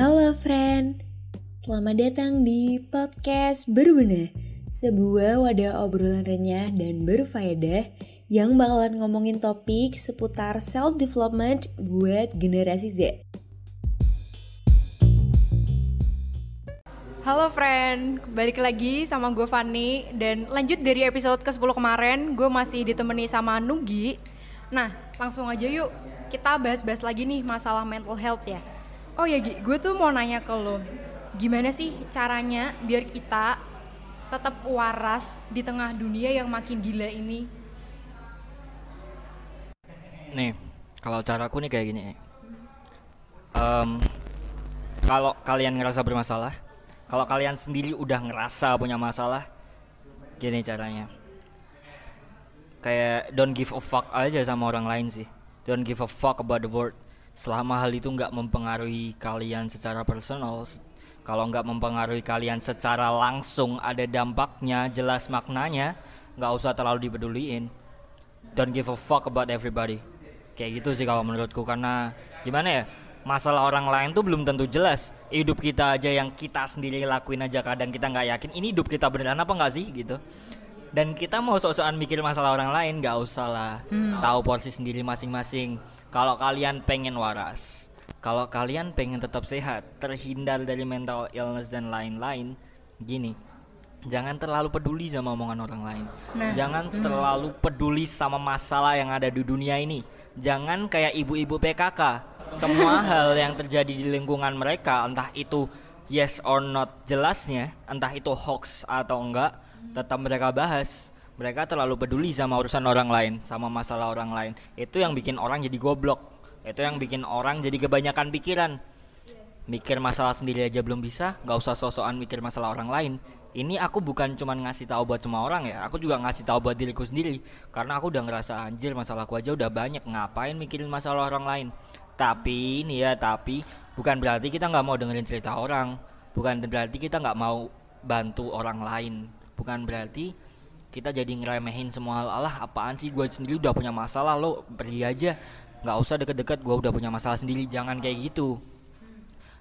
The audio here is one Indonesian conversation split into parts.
Halo friend, selamat datang di podcast Berbenah Sebuah wadah obrolan renyah dan berfaedah Yang bakalan ngomongin topik seputar self-development buat generasi Z. Halo friend, balik lagi sama gue Fanny Dan lanjut dari episode ke-10 kemarin Gue masih ditemani sama Nugi. Nah, langsung aja yuk. Kita bahas-bahas lagi nih masalah mental health ya Oh ya Gi, gue tuh mau nanya ke lo, gimana sih caranya biar kita tetap waras di tengah dunia yang makin gila ini? Nih, kalau caraku nih kayak gini. Um, kalau kalian ngerasa bermasalah, kalau kalian sendiri udah ngerasa punya masalah, gini caranya. Kayak don't give a fuck aja sama orang lain sih. Don't give a fuck about the world selama hal itu nggak mempengaruhi kalian secara personal kalau nggak mempengaruhi kalian secara langsung ada dampaknya jelas maknanya nggak usah terlalu dipeduliin. Don't give a fuck about everybody. Kayak gitu sih kalau menurutku karena gimana ya masalah orang lain tuh belum tentu jelas. Hidup kita aja yang kita sendiri lakuin aja kadang kita nggak yakin ini hidup kita beneran apa nggak sih gitu dan kita mau sok-sokan mikir masalah orang lain nggak usah lah hmm. tahu porsi sendiri masing-masing kalau kalian pengen waras kalau kalian pengen tetap sehat terhindar dari mental illness dan lain-lain gini jangan terlalu peduli sama omongan orang lain nah. jangan hmm. terlalu peduli sama masalah yang ada di dunia ini jangan kayak ibu-ibu PKK semua hal yang terjadi di lingkungan mereka entah itu yes or not jelasnya entah itu hoax atau enggak tetap mereka bahas. Mereka terlalu peduli sama urusan orang lain sama masalah orang lain. Itu yang bikin orang jadi goblok. Itu yang bikin orang jadi kebanyakan pikiran. Mikir masalah sendiri aja belum bisa nggak usah sosokan mikir masalah orang lain. Ini aku bukan cuma ngasih tahu buat semua orang ya aku juga ngasih tahu buat diriku sendiri. Karena aku udah ngerasa anjir masalahku aja udah banyak ngapain mikirin masalah orang lain? Tapi ini ya tapi bukan berarti kita nggak mau dengerin cerita orang. Bukan berarti kita nggak mau bantu orang lain bukan berarti kita jadi ngeremehin semua hal. Allah apaan sih? Gue sendiri udah punya masalah lo pergi aja. Nggak usah deket-deket gue udah punya masalah sendiri. Jangan kayak gitu.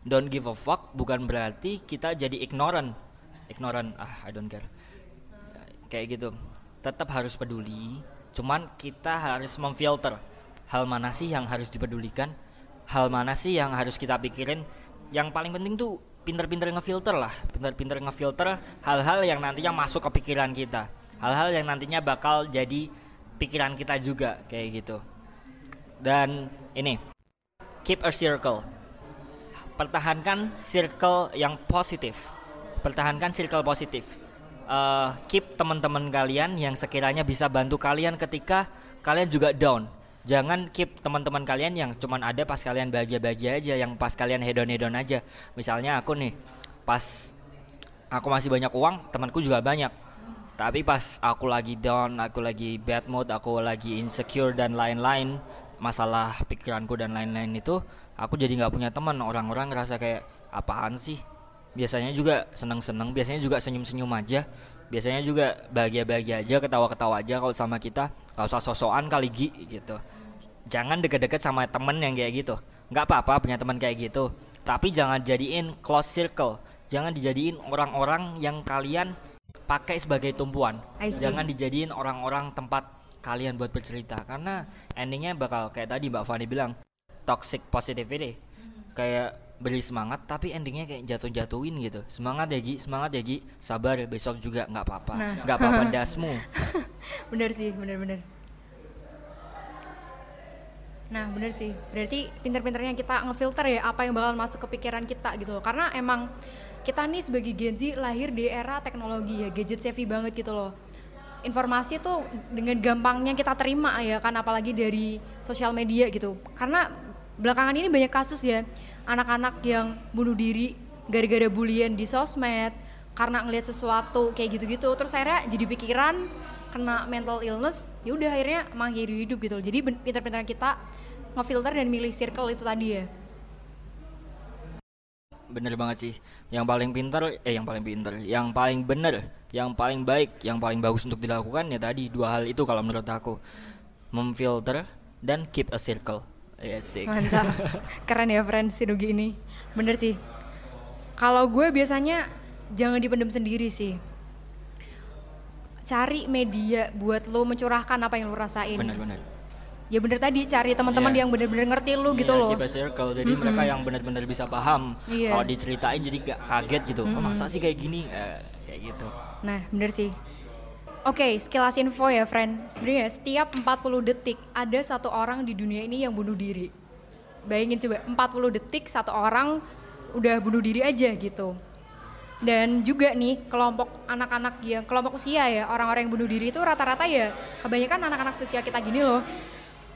Don't give a fuck bukan berarti kita jadi ignorant. Ignorant ah I don't care. Kayak gitu. Tetap harus peduli cuman kita harus memfilter. Hal mana sih yang harus dipedulikan? Hal mana sih yang harus kita pikirin? Yang paling penting tuh pinter-pinter ngefilter lah. Pinter-pinter ngefilter hal-hal yang nantinya masuk ke pikiran kita. Hal-hal yang nantinya bakal jadi pikiran kita juga kayak gitu. Dan ini keep a circle. Pertahankan circle yang positif. Pertahankan circle positif. Uh, keep teman-teman kalian yang sekiranya bisa bantu kalian ketika kalian juga down jangan keep teman-teman kalian yang cuman ada pas kalian bahagia-bahagia aja yang pas kalian hedon-hedon aja. Misalnya aku nih pas aku masih banyak uang temanku juga banyak. Tapi pas aku lagi down aku lagi bad mood aku lagi insecure dan lain-lain masalah pikiranku dan lain-lain itu aku jadi nggak punya teman. Orang-orang ngerasa kayak apaan sih? Biasanya juga seneng-seneng biasanya juga senyum-senyum aja biasanya juga bahagia-bahagia aja ketawa-ketawa aja kalau sama kita. Gak usah sosokan kali Gi gitu. Jangan deket-deket sama temen yang kayak gitu. Nggak apa-apa punya teman kayak gitu. Tapi jangan jadiin close circle. Jangan dijadiin orang-orang yang kalian pakai sebagai tumpuan. Jangan dijadiin orang-orang tempat kalian buat bercerita. Karena endingnya bakal kayak tadi Mbak Fani bilang toxic positivity. Kayak beri semangat tapi endingnya kayak jatuh-jatuhin gitu. Semangat ya Gi semangat ya Gi sabar besok juga nggak apa-apa. Nah. nggak nah. apa-apa dasmu. Bener sih bener-bener nah bener sih. Berarti pinter-pinternya kita ngefilter ya apa yang bakal masuk ke pikiran kita gitu loh. Karena emang kita nih sebagai Gen Z lahir di era teknologi ya gadget savvy banget gitu loh. Informasi tuh dengan gampangnya kita terima ya kan apalagi dari sosial media gitu. Karena belakangan ini banyak kasus ya anak-anak yang bunuh diri gara-gara bulian di sosmed karena ngelihat sesuatu kayak gitu-gitu terus akhirnya jadi pikiran kena mental illness ya udah akhirnya mengakhiri hidup gitu jadi pinter-pinter kita ngefilter dan milih circle itu tadi ya. Bener banget sih. Yang paling pinter eh yang paling pinter yang paling bener yang paling baik yang paling bagus untuk dilakukan ya tadi dua hal itu kalau menurut aku. Memfilter dan keep a circle Iya sih. Mantap. Keren ya friend si Dogi ini. Bener sih. Kalau gue biasanya jangan dipendam sendiri sih. Cari media buat lo mencurahkan apa yang lo rasain. Benar-benar. Ya bener tadi cari teman-teman Iya. yang bener-bener ngerti lo gitu Iya, loh. keep a circle. Jadi mereka yang benar-benar bisa paham. Iya. Kalau diceritain jadi gak kaget gitu. Oh, masa sih kayak gini? Eh, kayak gitu. Nah, bener sih. Oke, sekilas info ya, friend. Sebenarnya setiap 40 detik ada satu orang di dunia ini yang bunuh diri. Bayangin coba, 40 detik satu orang udah bunuh diri aja gitu. Dan juga nih, kelompok anak-anak yang kelompok usia ya, orang-orang yang bunuh diri itu rata-rata ya kebanyakan anak-anak usia kita gini loh.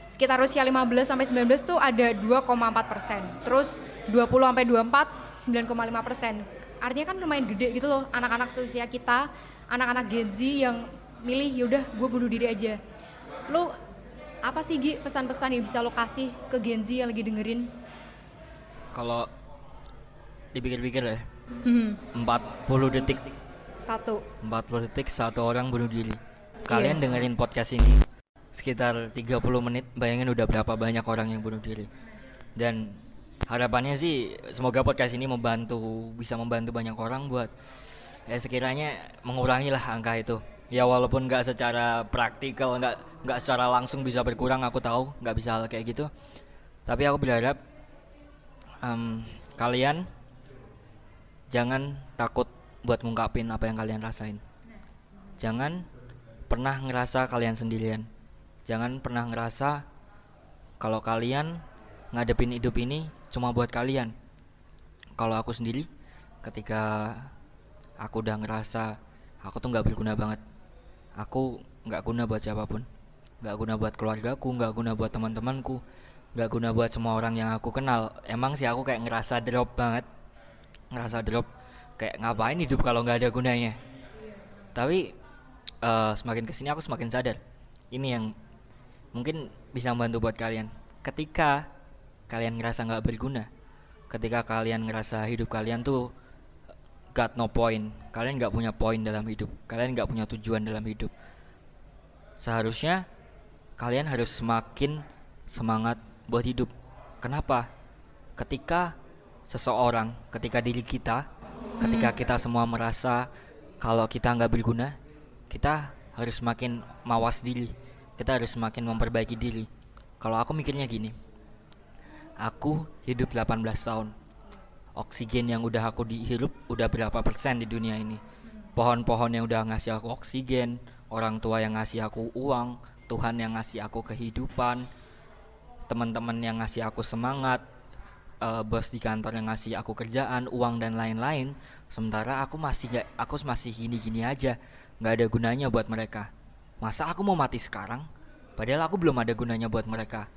Sekitar usia 15 sampai 19 tuh ada 2,4 persen. Terus 20 sampai 24 9,5 persen. Artinya kan lumayan gede gitu loh anak-anak seusia kita, anak-anak Gen Z yang milih yaudah gue bunuh diri aja. Lo apa sih Gi pesan-pesan yang bisa lo kasih ke Gen Z yang lagi dengerin? Kalau dipikir-pikir ya, Hmm, 40 detik satu. 40 detik satu orang bunuh diri. Iya. Kalian dengerin podcast ini sekitar 30 menit, bayangin udah berapa banyak orang yang bunuh diri. Dan harapannya sih semoga podcast ini membantu bisa membantu banyak orang buat ya sekiranya mengurangi lah angka itu. Ya walaupun nggak secara praktikal, nggak nggak secara langsung bisa berkurang, aku tahu nggak bisa hal kayak gitu. Tapi aku berharap em, kalian jangan takut buat ngungkapin apa yang kalian rasain. Jangan pernah ngerasa kalian sendirian. Jangan pernah ngerasa kalau kalian ngadepin hidup ini cuma buat kalian. Kalau aku sendiri, ketika aku udah ngerasa aku tuh nggak berguna banget, aku nggak guna buat siapa pun, nggak guna buat keluargaku, nggak guna buat teman-temanku, nggak guna buat semua orang yang aku kenal. Emang sih aku kayak ngerasa drop banget, ngerasa drop. Kayak ngapain hidup kalau nggak ada gunanya? Tapi eh, semakin ke sini aku semakin sadar. Ini yang mungkin bisa membantu buat kalian. Ketika kalian ngerasa nggak berguna ketika kalian ngerasa hidup kalian tuh got no point. Kalian nggak punya poin dalam hidup. Kalian nggak punya tujuan dalam hidup. Seharusnya kalian harus semakin semangat buat hidup. Kenapa? Ketika seseorang ketika diri kita ketika kita semua merasa kalau kita nggak berguna kita harus semakin mawas diri. Kita harus semakin memperbaiki diri. Kalau aku mikirnya gini aku hidup 18 tahun oksigen yang udah aku dihirup udah berapa persen di dunia ini? Pohon-pohon yang udah ngasih aku oksigen orang tua yang ngasih aku uang Tuhan yang ngasih aku kehidupan teman-teman yang ngasih aku semangat eh, bos di kantor yang ngasih aku kerjaan uang dan lain-lain. Sementara aku masih gak aku masih gini-gini aja nggak ada gunanya buat mereka. Masa aku mau mati sekarang? Padahal aku belum ada gunanya buat mereka.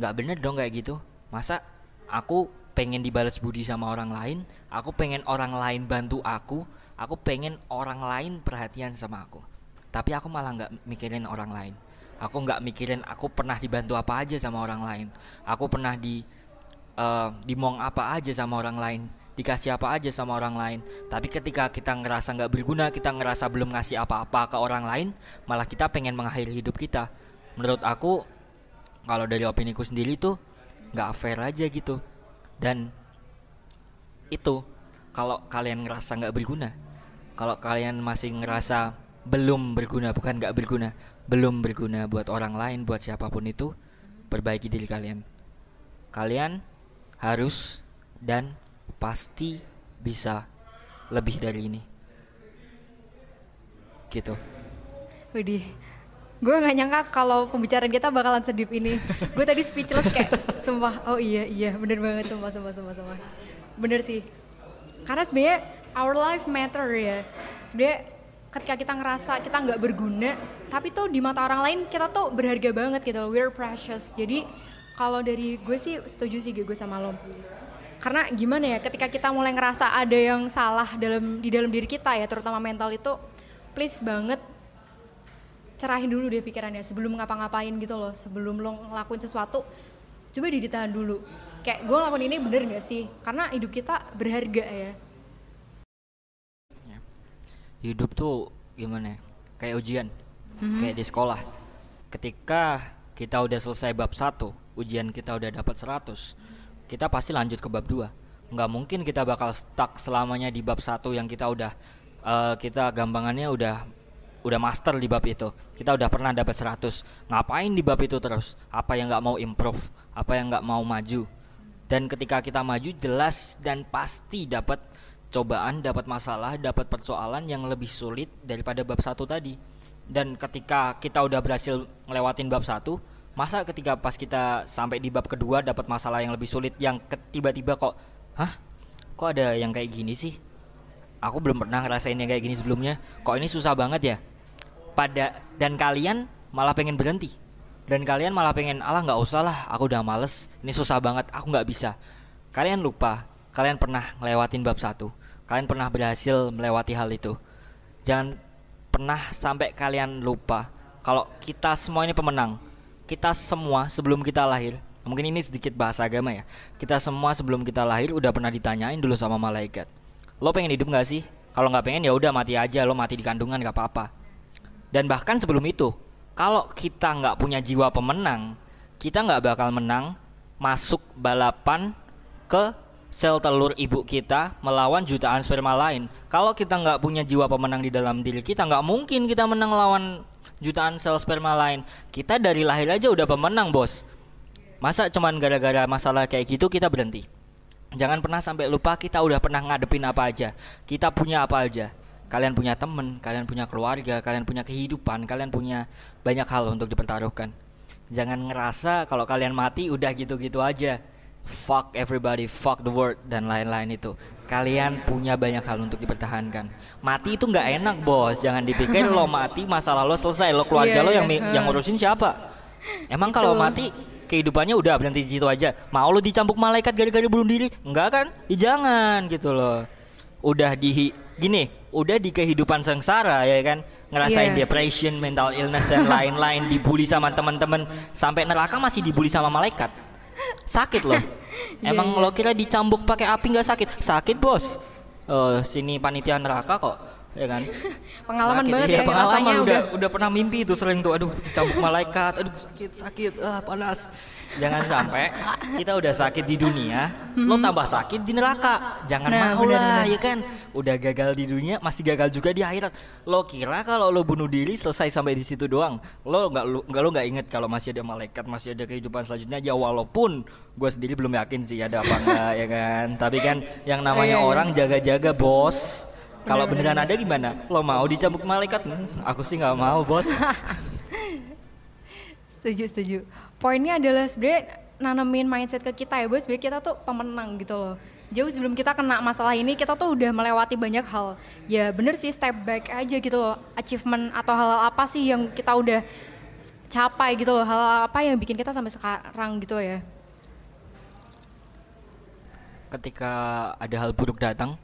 Nggak bener dong kayak gitu. Masa aku pengen dibalas budi sama orang lain aku pengen orang lain bantu aku aku pengen orang lain perhatian sama aku. Tapi aku malah nggak mikirin orang lain. Aku nggak mikirin aku pernah dibantu apa aja sama orang lain. Aku pernah di eh, dimong apa aja sama orang lain dikasih apa aja sama orang lain. Tapi ketika kita ngerasa nggak berguna kita ngerasa belum ngasih apa-apa ke orang lain malah kita pengen mengakhiri hidup kita. Menurut aku kalau dari opini ku sendiri tuh nggak fair aja gitu dan itu kalau kalian ngerasa nggak berguna kalau kalian masih ngerasa belum berguna bukan nggak berguna belum berguna buat orang lain buat siapa pun itu perbaiki diri kalian. Kalian harus dan pasti bisa lebih dari ini. Gitu. Widih, gue nggak nyangka kalau pembicaraan kita bakalan sedip ini. gue tadi speechless kayak, sumpah, oh iya iya, bener banget, sumpah, sumpah, sumpah, sumpah. Bener sih. Karena sebenarnya our life matter ya. Sebenarnya ketika kita ngerasa kita nggak berguna, tapi tuh di mata orang lain kita tuh berharga banget gitu, we're precious. Jadi kalau dari gue sih setuju sih gue sama lo. Karena gimana ya, ketika kita mulai ngerasa ada yang salah dalam di dalam diri kita ya, terutama mental itu, please banget cerahin dulu deh pikirannya sebelum ngapa-ngapain gitu loh sebelum lo ngelakuin sesuatu coba deh ditahan dulu. Kayak gue ngelakuin ini bener gak sih? Karena hidup kita berharga ya. Hidup tuh gimana ya? kayak ujian. Mhm. kayak di sekolah. Ketika kita udah selesai bab satu ujian kita udah dapat 100 kita pasti lanjut ke bab 2 nggak mungkin kita bakal stuck selamanya di bab satu yang kita udah uh, kita gampangannya udah udah master di bab itu. Kita udah pernah dapat 100 ngapain di bab itu terus? Apa yang nggak mau improve? Apa yang nggak mau maju? Dan ketika kita maju jelas dan pasti dapat cobaan dapat masalah dapat persoalan yang lebih sulit daripada bab satu tadi. Dan ketika kita udah berhasil ngelewatin bab satu masa ketika pas kita sampai di bab kedua dapat masalah yang lebih sulit yang tiba-tiba kok hah? Kok ada yang kayak gini sih? Aku belum pernah ngerasain yang kayak gini sebelumnya. Kok ini susah banget ya pada dan kalian malah pengen berhenti. Dan kalian malah pengen alah nggak usah lah aku udah males ini susah banget aku nggak bisa. Kalian lupa kalian pernah ngelewatin bab satu. Kalian pernah berhasil melewati hal itu. Jangan pernah sampai kalian lupa kalau kita semua ini pemenang. Kita semua sebelum kita lahir mungkin ini sedikit bahasa agama ya kita semua sebelum kita lahir udah pernah ditanyain dulu sama malaikat lo pengen hidup gak sih? Kalau nggak pengen ya udah mati aja lo mati di kandungan gak apa-apa dan bahkan sebelum itu kalau kita nggak punya jiwa pemenang kita nggak bakal menang masuk balapan ke sel telur ibu kita melawan jutaan sperma lain. Kalau kita nggak punya jiwa pemenang di dalam diri kita, nggak mungkin kita menang lawan jutaan sel sperma lain. Kita dari lahir aja udah pemenang, Bos. Masa cuman gara-gara masalah kayak gitu kita berhenti? Jangan pernah sampai lupa kita udah pernah ngadepin apa aja. Kita punya apa aja. Kalian punya temen, kalian punya keluarga, kalian punya kehidupan, kalian punya banyak hal untuk dipertaruhkan. Jangan ngerasa kalau kalian mati udah gitu-gitu aja. Fuck everybody, fuck the world dan lain-lain itu kalian punya banyak hal untuk dipertahankan. Mati itu nggak enak bos, jangan dipikir lo mati masalah lo selesai, lo keluarga yeah, lo yang yeah. yang ngurusin siapa? Emang kalau mati kehidupannya udah berhenti di situ aja. Mau lo dicambuk malaikat gara-gara bunuh diri? Enggak kan? Ya jangan gitu loh. Udah di gini, udah di kehidupan sengsara ya kan ngerasain yeah. depression, mental illness dan lain-lain, dibully sama teman-teman, sampai neraka masih dibully sama malaikat. Sakit loh. Emang yeah, lo kira dicambuk pakai api nggak sakit? Sakit bos. Uh, sini panitia neraka kok ya kan? Pengalaman sakit. banget ya, ya pengalaman. udah, udah. udah pernah mimpi itu sering tuh aduh dicambuk malaikat aduh sakit sakit ah panas. Jangan sampai kita udah sakit di dunia mm-hmm. lo tambah sakit di neraka. Jangan nah, mau lah ya kan? Udah gagal di dunia masih gagal juga di akhirat. Lo kira kalau lo bunuh diri selesai sampai di situ doang? Lo nggak lo nggak lo nggak inget kalau masih ada malaikat masih ada kehidupan selanjutnya? Ya walaupun gue sendiri belum yakin sih ada apa enggak ya kan? Tapi kan yang namanya oh, iya, iya. orang jaga-jaga bos kalau beneran ada gimana? Lo mau dicambuk malaikat? Hmm, aku sih nggak mau, bos. setuju, setuju. Poinnya adalah sebenarnya nanamin mindset ke kita ya, bos. Sebenarnya kita tuh pemenang gitu loh. Jauh sebelum kita kena masalah ini, kita tuh udah melewati banyak hal. Ya bener sih step back aja gitu loh. Achievement atau hal, -hal apa sih yang kita udah capai gitu loh. Hal, -hal apa yang bikin kita sampai sekarang gitu ya. Ketika ada hal buruk datang,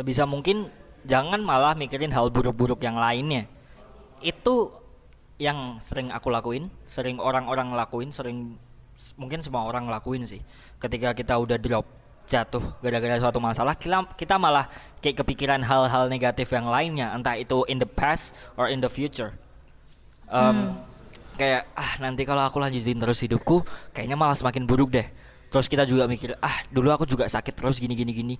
sebisa mungkin jangan malah mikirin hal buruk-buruk yang lainnya. Itu yang sering aku lakuin sering orang-orang lakuin sering mungkin semua orang lakuin sih. Ketika kita udah drop jatuh gara-gara suatu masalah kita, kita malah kayak kepikiran hal-hal negatif yang lainnya entah itu in the past or in the future. Um, hmm. kayak ah nanti kalau aku lanjutin terus hidupku kayaknya malah semakin buruk deh. Terus kita juga mikir ah dulu aku juga sakit terus gini gini gini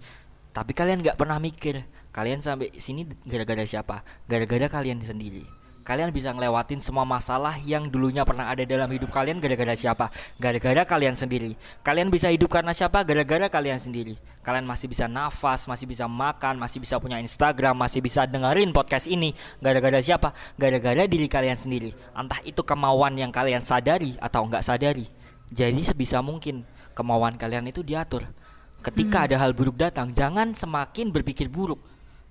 tapi kalian nggak pernah mikir kalian sampai sini gara-gara siapa? Gara-gara kalian sendiri. Kalian bisa ngelewatin semua masalah yang dulunya pernah ada dalam hidup kalian gara-gara siapa? Gara-gara kalian sendiri. Kalian bisa hidup karena siapa? Gara-gara kalian sendiri. Kalian masih bisa nafas masih bisa makan masih bisa punya Instagram masih bisa dengerin podcast ini. Gara-gara siapa? Gara-gara diri kalian sendiri. Entah itu kemauan yang kalian sadari atau nggak sadari. Jadi sebisa mungkin kemauan kalian itu diatur Ketika hmm. ada hal buruk datang, jangan semakin berpikir buruk.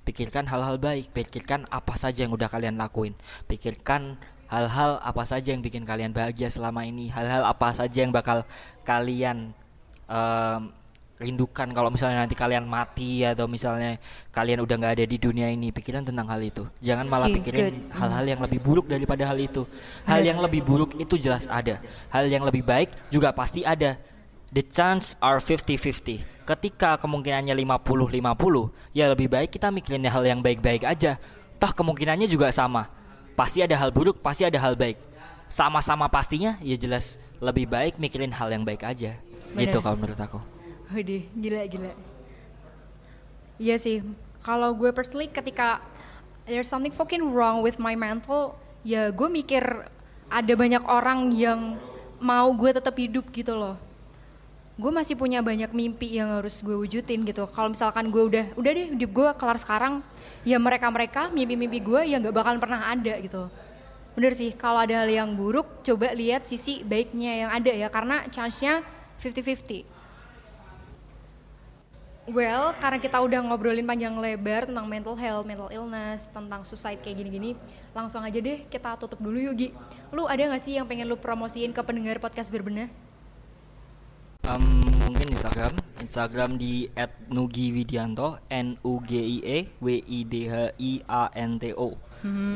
Pikirkan hal-hal baik, pikirkan apa saja yang udah kalian lakuin. Pikirkan hal-hal apa saja yang bikin kalian bahagia selama ini, hal-hal apa saja yang bakal kalian um, rindukan kalau misalnya nanti kalian mati atau misalnya kalian udah nggak ada di dunia ini. Pikiran tentang hal itu. Jangan malah pikirin hal-hal yang lebih buruk daripada hal itu. Hal yang lebih buruk itu jelas ada. Hal yang lebih baik juga pasti ada the chance are 50-50. Ketika kemungkinannya 50-50, ya lebih baik kita mikirin hal yang baik-baik aja. Toh kemungkinannya juga sama. Pasti ada hal buruk, pasti ada hal baik. sama-sama pastinya ya jelas lebih baik mikirin hal yang baik aja. Bener. Gitu kalau menurut aku. Waduh, gila gila. Iya sih, kalau gue personally ketika there's something fucking wrong with my mental, ya gue mikir ada banyak orang yang mau gue tetap hidup gitu loh. Gue masih punya banyak mimpi yang harus gue wujudin gitu. Kalau misalkan gue udah, udah deh hidup gue kelar sekarang, ya mereka-mereka mimpi-mimpi gue ya nggak bakalan pernah ada gitu. Bener sih, kalau ada hal yang buruk, coba lihat sisi baiknya yang ada ya, karena chance-nya 50-50. Well, karena kita udah ngobrolin panjang lebar tentang mental health, mental illness, tentang suicide kayak gini-gini, langsung aja deh kita tutup dulu yuk Gi. Lu ada gak sih yang pengen lu promosiin ke pendengar podcast berbenah? Um, mungkin Instagram, Instagram di @nugiwidianto, N U G I E W I D H I A N T O.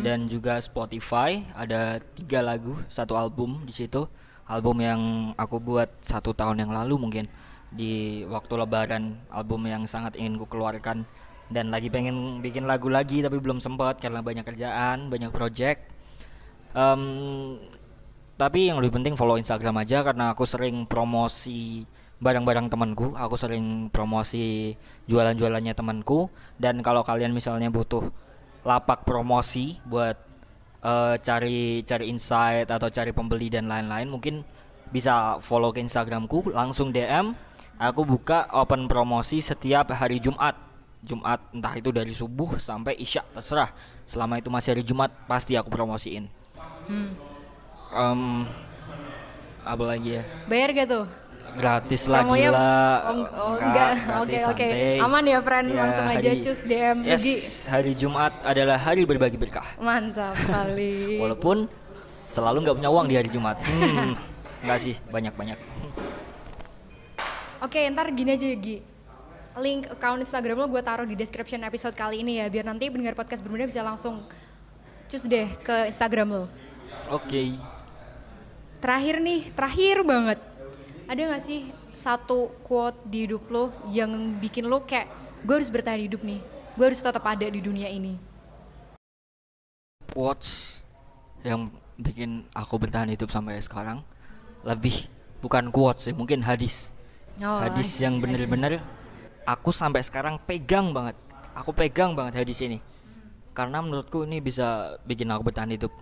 Dan juga Spotify ada tiga lagu, satu album di situ. Album yang aku buat satu tahun yang lalu mungkin di waktu Lebaran, album yang sangat ingin ku keluarkan dan lagi pengen bikin lagu lagi tapi belum sempat karena banyak kerjaan, banyak project. Em, tapi yang lebih penting follow Instagram aja karena aku sering promosi barang-barang temanku, aku sering promosi jualan-jualannya temanku. Dan kalau kalian misalnya butuh lapak promosi buat eh, cari cari insight atau cari pembeli dan lain-lain mungkin bisa follow ke Instagramku langsung DM aku buka open promosi setiap hari Jumat. Jumat entah itu dari subuh sampai isya terserah. Selama itu masih hari Jumat pasti aku promosiin Em, apa lagi ya Bayar gak tuh? gratis lah gila Oh, oh, enggak, oke oke. santai. Aman ya friend, Ya, langsung aja hari- cus DM yes, Nugi. hari Jumat adalah hari berbagi berkah Mantap sekali. walaupun selalu nggak punya uang di hari Jumat hmm, nggak sih banyak banyak Oke, ntar gini aja Gi. Link account Instagram lo gue taruh di description episode kali ini ya, biar nanti pendengar podcast berbeda bisa langsung cus deh ke Instagram lo. oke Terakhir nih, terakhir banget. Ada gak sih satu quote di hidup lo yang bikin lo kayak gue harus bertahan hidup nih, gue harus tetap ada di dunia ini. quotes yang bikin aku bertahan hidup sampai sekarang lebih bukan quotes sih mungkin hadis. Oh, hadis yang bener-bener aku sampai sekarang pegang banget. Aku pegang banget hadis ini. Karena menurutku ini bisa bikin aku bertahan hidup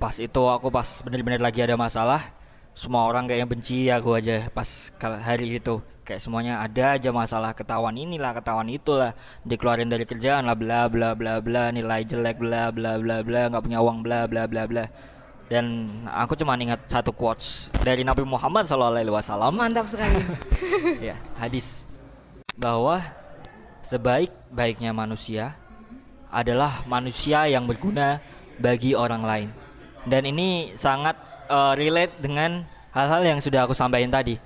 pas itu aku pas bener-bener lagi ada masalah semua orang kayaknya benci aku aja pas hari itu. Kayak semuanya ada aja masalah ketahuan inilah ketahuan itulah. Dikeluarin dari kerjaan lah bla bla bla bla nilai jelek bla bla bla bla nggak punya uang bla bla bla bla. Dan aku cuma ingat satu quotes dari Nabi Muhammad SAW Mantap sekali. ya hadis. Bahwa sebaik-baiknya manusia adalah manusia yang berguna bagi orang lain dan ini sangat eh, relate dengan hal-hal yang sudah aku sampaikan tadi.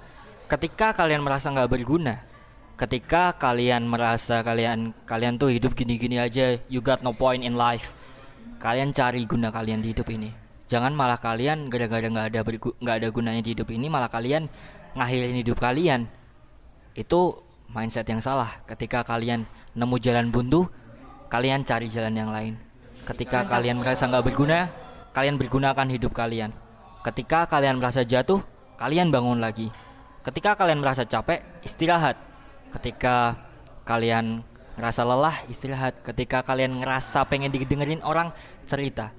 Ketika kalian merasa nggak berguna ketika kalian merasa kalian kalian tuh hidup gini-gini aja you got no point in life kalian cari guna kalian di hidup ini. Jangan malah kalian gara-gara nggak ada nggak ada gunanya di hidup ini malah kalian ngakhirin hidup kalian. Itu mindset yang salah. Ketika kalian nemu jalan buntu kalian cari jalan yang lain. Ketika kalian merasa nggak berguna kalian bergunakan hidup kalian. Ketika kalian merasa jatuh kalian bangun lagi. Ketika kalian merasa capek istirahat. Ketika kalian ngerasa lelah istirahat. Ketika kalian ngerasa pengen didengerin orang cerita.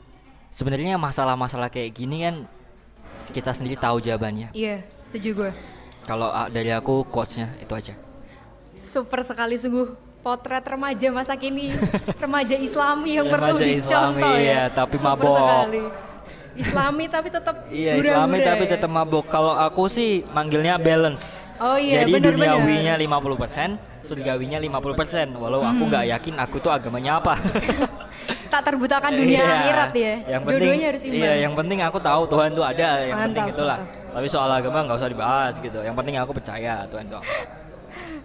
Sebenarnya masalah-masalah kayak gini kan kita sendiri tahu jawabannya. Iya, setuju gue. kalau ah, dari aku quotesnya itu aja. Super sekali sungguh potret remaja masa kini, remaja Islami yang perlu Remaja dicontoh Islami, ya. iya, tapi Super mabok. sekali. Islami tapi tetap Iya Islami tapi ya. tetap mabok. Kalau aku sih manggilnya balance. Oh iya, Jadi benar-benar. duniawinya 50%, surgawinya 50%. Walau aku Hmm. nggak yakin aku tuh agamanya apa. tak terbutakan dunia Iya. akhirat ya. Yang penting, Dua-duanya harus imbang. Iya, yang penting aku tahu Tuhan tuh ada. Yang penting Mantap, itulah. mantap. Tapi soal agama nggak usah dibahas gitu. Yang penting aku percaya Tuhan tuh.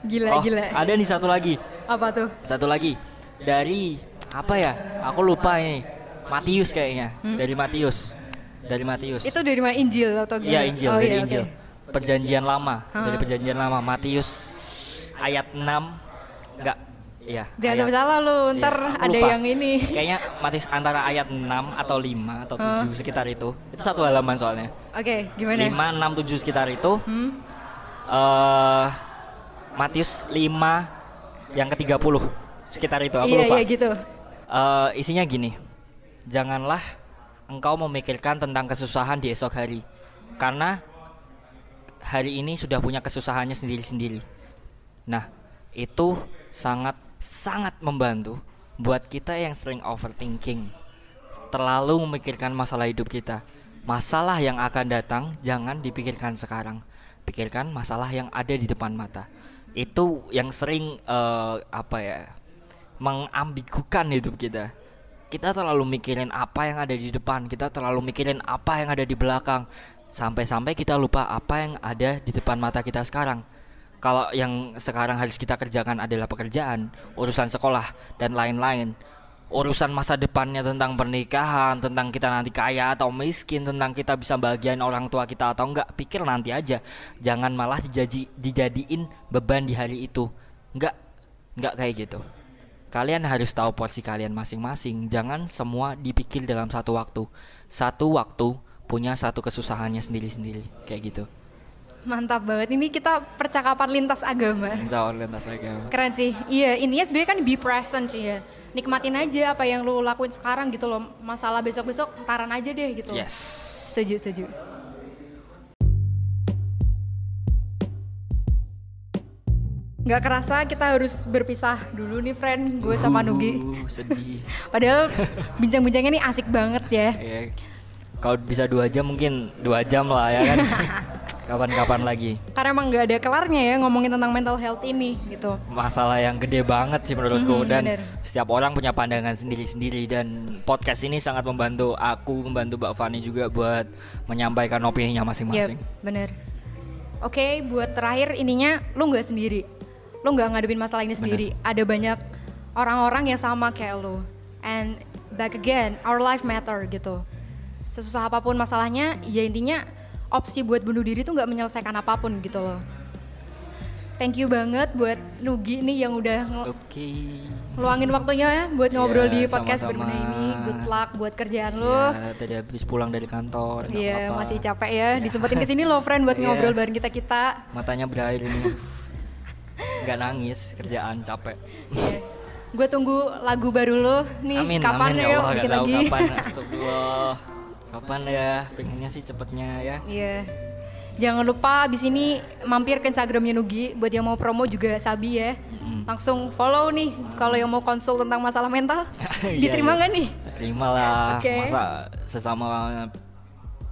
Gila Oh, gila. ada nih satu lagi. Apa tuh? Satu lagi dari apa ya? Aku lupa ini. Matius kayaknya. Dari Matius. Dari Matius. Hmm? Itu dari mana Injil atau gimana? Iya Injil Oh, dari iya, Injil. oke. Perjanjian lama Ah. dari perjanjian lama Matius ayat 6 enggak Iya. Jangan sampai salah lu, ntar Iya, aku ada lupa. yang ini. Kayaknya Matius antara ayat 6 atau 5 atau 7 sekitar itu. Itu satu halaman soalnya. Oke, gimana? 5, 6, 7 sekitar itu. Hmm? eh Matius 5 yang ke-30 sekitar itu aku iya, lupa. iya gitu. Eh, isinya gini. Janganlah engkau memikirkan tentang kesusahan di esok hari. Karena hari ini sudah punya kesusahannya sendiri-sendiri. Nah, itu sangat sangat membantu buat kita yang sering overthinking. Terlalu memikirkan masalah hidup kita. Masalah yang akan datang jangan dipikirkan sekarang. Pikirkan masalah yang ada di depan mata. Itu yang sering eh, apa ya? mengambigukan hidup kita. Kita terlalu mikirin apa yang ada di depan, kita terlalu mikirin apa yang ada di belakang, sampai-sampai kita lupa apa yang ada di depan mata kita sekarang. Kalau yang sekarang harus kita kerjakan adalah pekerjaan, urusan sekolah, dan lain-lain. Urusan masa depannya tentang pernikahan, tentang kita nanti kaya atau miskin, tentang kita bisa bahagiain orang tua kita atau enggak, pikir nanti aja. Jangan malah dijaji, dijadiin beban di hari itu. Enggak, enggak kayak gitu. Kalian harus tahu porsi kalian masing-masing. Jangan semua dipikir dalam satu waktu. Satu waktu punya satu kesusahannya sendiri-sendiri. Kayak gitu. Mantap banget. Ini kita percakapan lintas agama. Jauh lintas agama. Keren sih. Iya, intinya sebenarnya kan be present sih ya. Nikmatin aja apa yang lu lakuin sekarang gitu loh. Masalah besok-besok ntaran aja deh gitu. loh. Yes. Setuju, setuju. Nggak kerasa kita harus berpisah dulu nih friend, gue sama Nugi. Uh, sedih. Padahal bincang-bincangnya nih asik banget ya. ya, kalau bisa dua jam mungkin dua jam lah ya kan. Kapan-kapan lagi. Karena emang nggak ada kelarnya ya ngomongin tentang mental health ini gitu. Masalah yang gede banget sih menurutku Mhm, dan bener. setiap orang punya pandangan sendiri-sendiri dan podcast ini sangat membantu aku, membantu Mbak Fani juga buat menyampaikan opininya masing-masing. Yep, bener. Oke, buat terakhir ininya lu nggak sendiri. Lu nggak ngadepin masalah ini sendiri. Ada banyak orang-orang yang sama kayak lu. And back again, our life matter gitu. Sesusah apa pun masalahnya, ya intinya opsi buat bunuh diri tuh nggak menyelesaikan apa pun gitu loh. Thank you banget buat Nugi nih yang udah nge- Oke. ngeluangin waktunya ya buat ngobrol Iya, di podcast berguna ini. Good luck buat kerjaan lu. Ya, tadi habis pulang dari kantor. Iya, apa-apa. masih capek ya. Disempetin ke sini loh, friend, buat Iya. ngobrol bareng kita-kita. Matanya berair ini. Nggak nangis, kerjaan capek. Gue tunggu lagu baru lo nih. amin, kapan amin ya, Allah, bikin lagi. kapan. Astagfirullah. Kapan ya? Pengennya sih cepetnya ya. Iya. Jangan lupa abis ini mampir ke Instagramnya Nugi buat yang mau promo juga Sabi ya. Langsung follow nih kalau yang mau konsul tentang masalah mental. Iya, Diterima iya. nggak nih? Terima lah. Oke. Masa sesama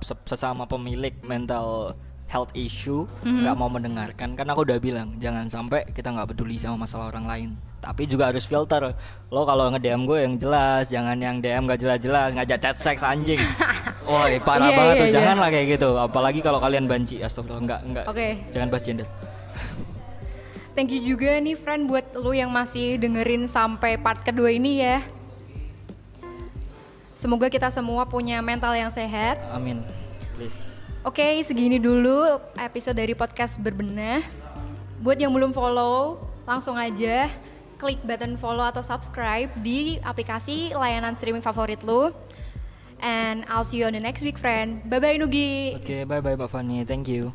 se- sesama pemilik mental health issue Mhm. nggak mau mendengarkan. Kan aku udah bilang jangan sampai kita nggak peduli sama masalah orang lain. Tapi juga harus filter. Lo kalau nge DM gue yang jelas jangan yang DM gak jelas-jelas ngajak chat seks anjing. Woi parah Iya, banget iya, tuh. iya. jangan lah kayak gitu. Apalagi kalau kalian banci astagfirullah nggak nggak. Oke. jangan bahas gender. Thank you juga nih friend buat lu yang masih dengerin sampai part kedua ini ya. Semoga kita semua punya mental yang sehat. amin. Please Oke, segini dulu episode dari podcast berbenah. Buat yang belum follow, langsung aja klik button follow atau subscribe di aplikasi layanan streaming favorit lu. And I'll see you on the next week, friend. Bye bye Nugi. oke bye bye mbak Fani thank you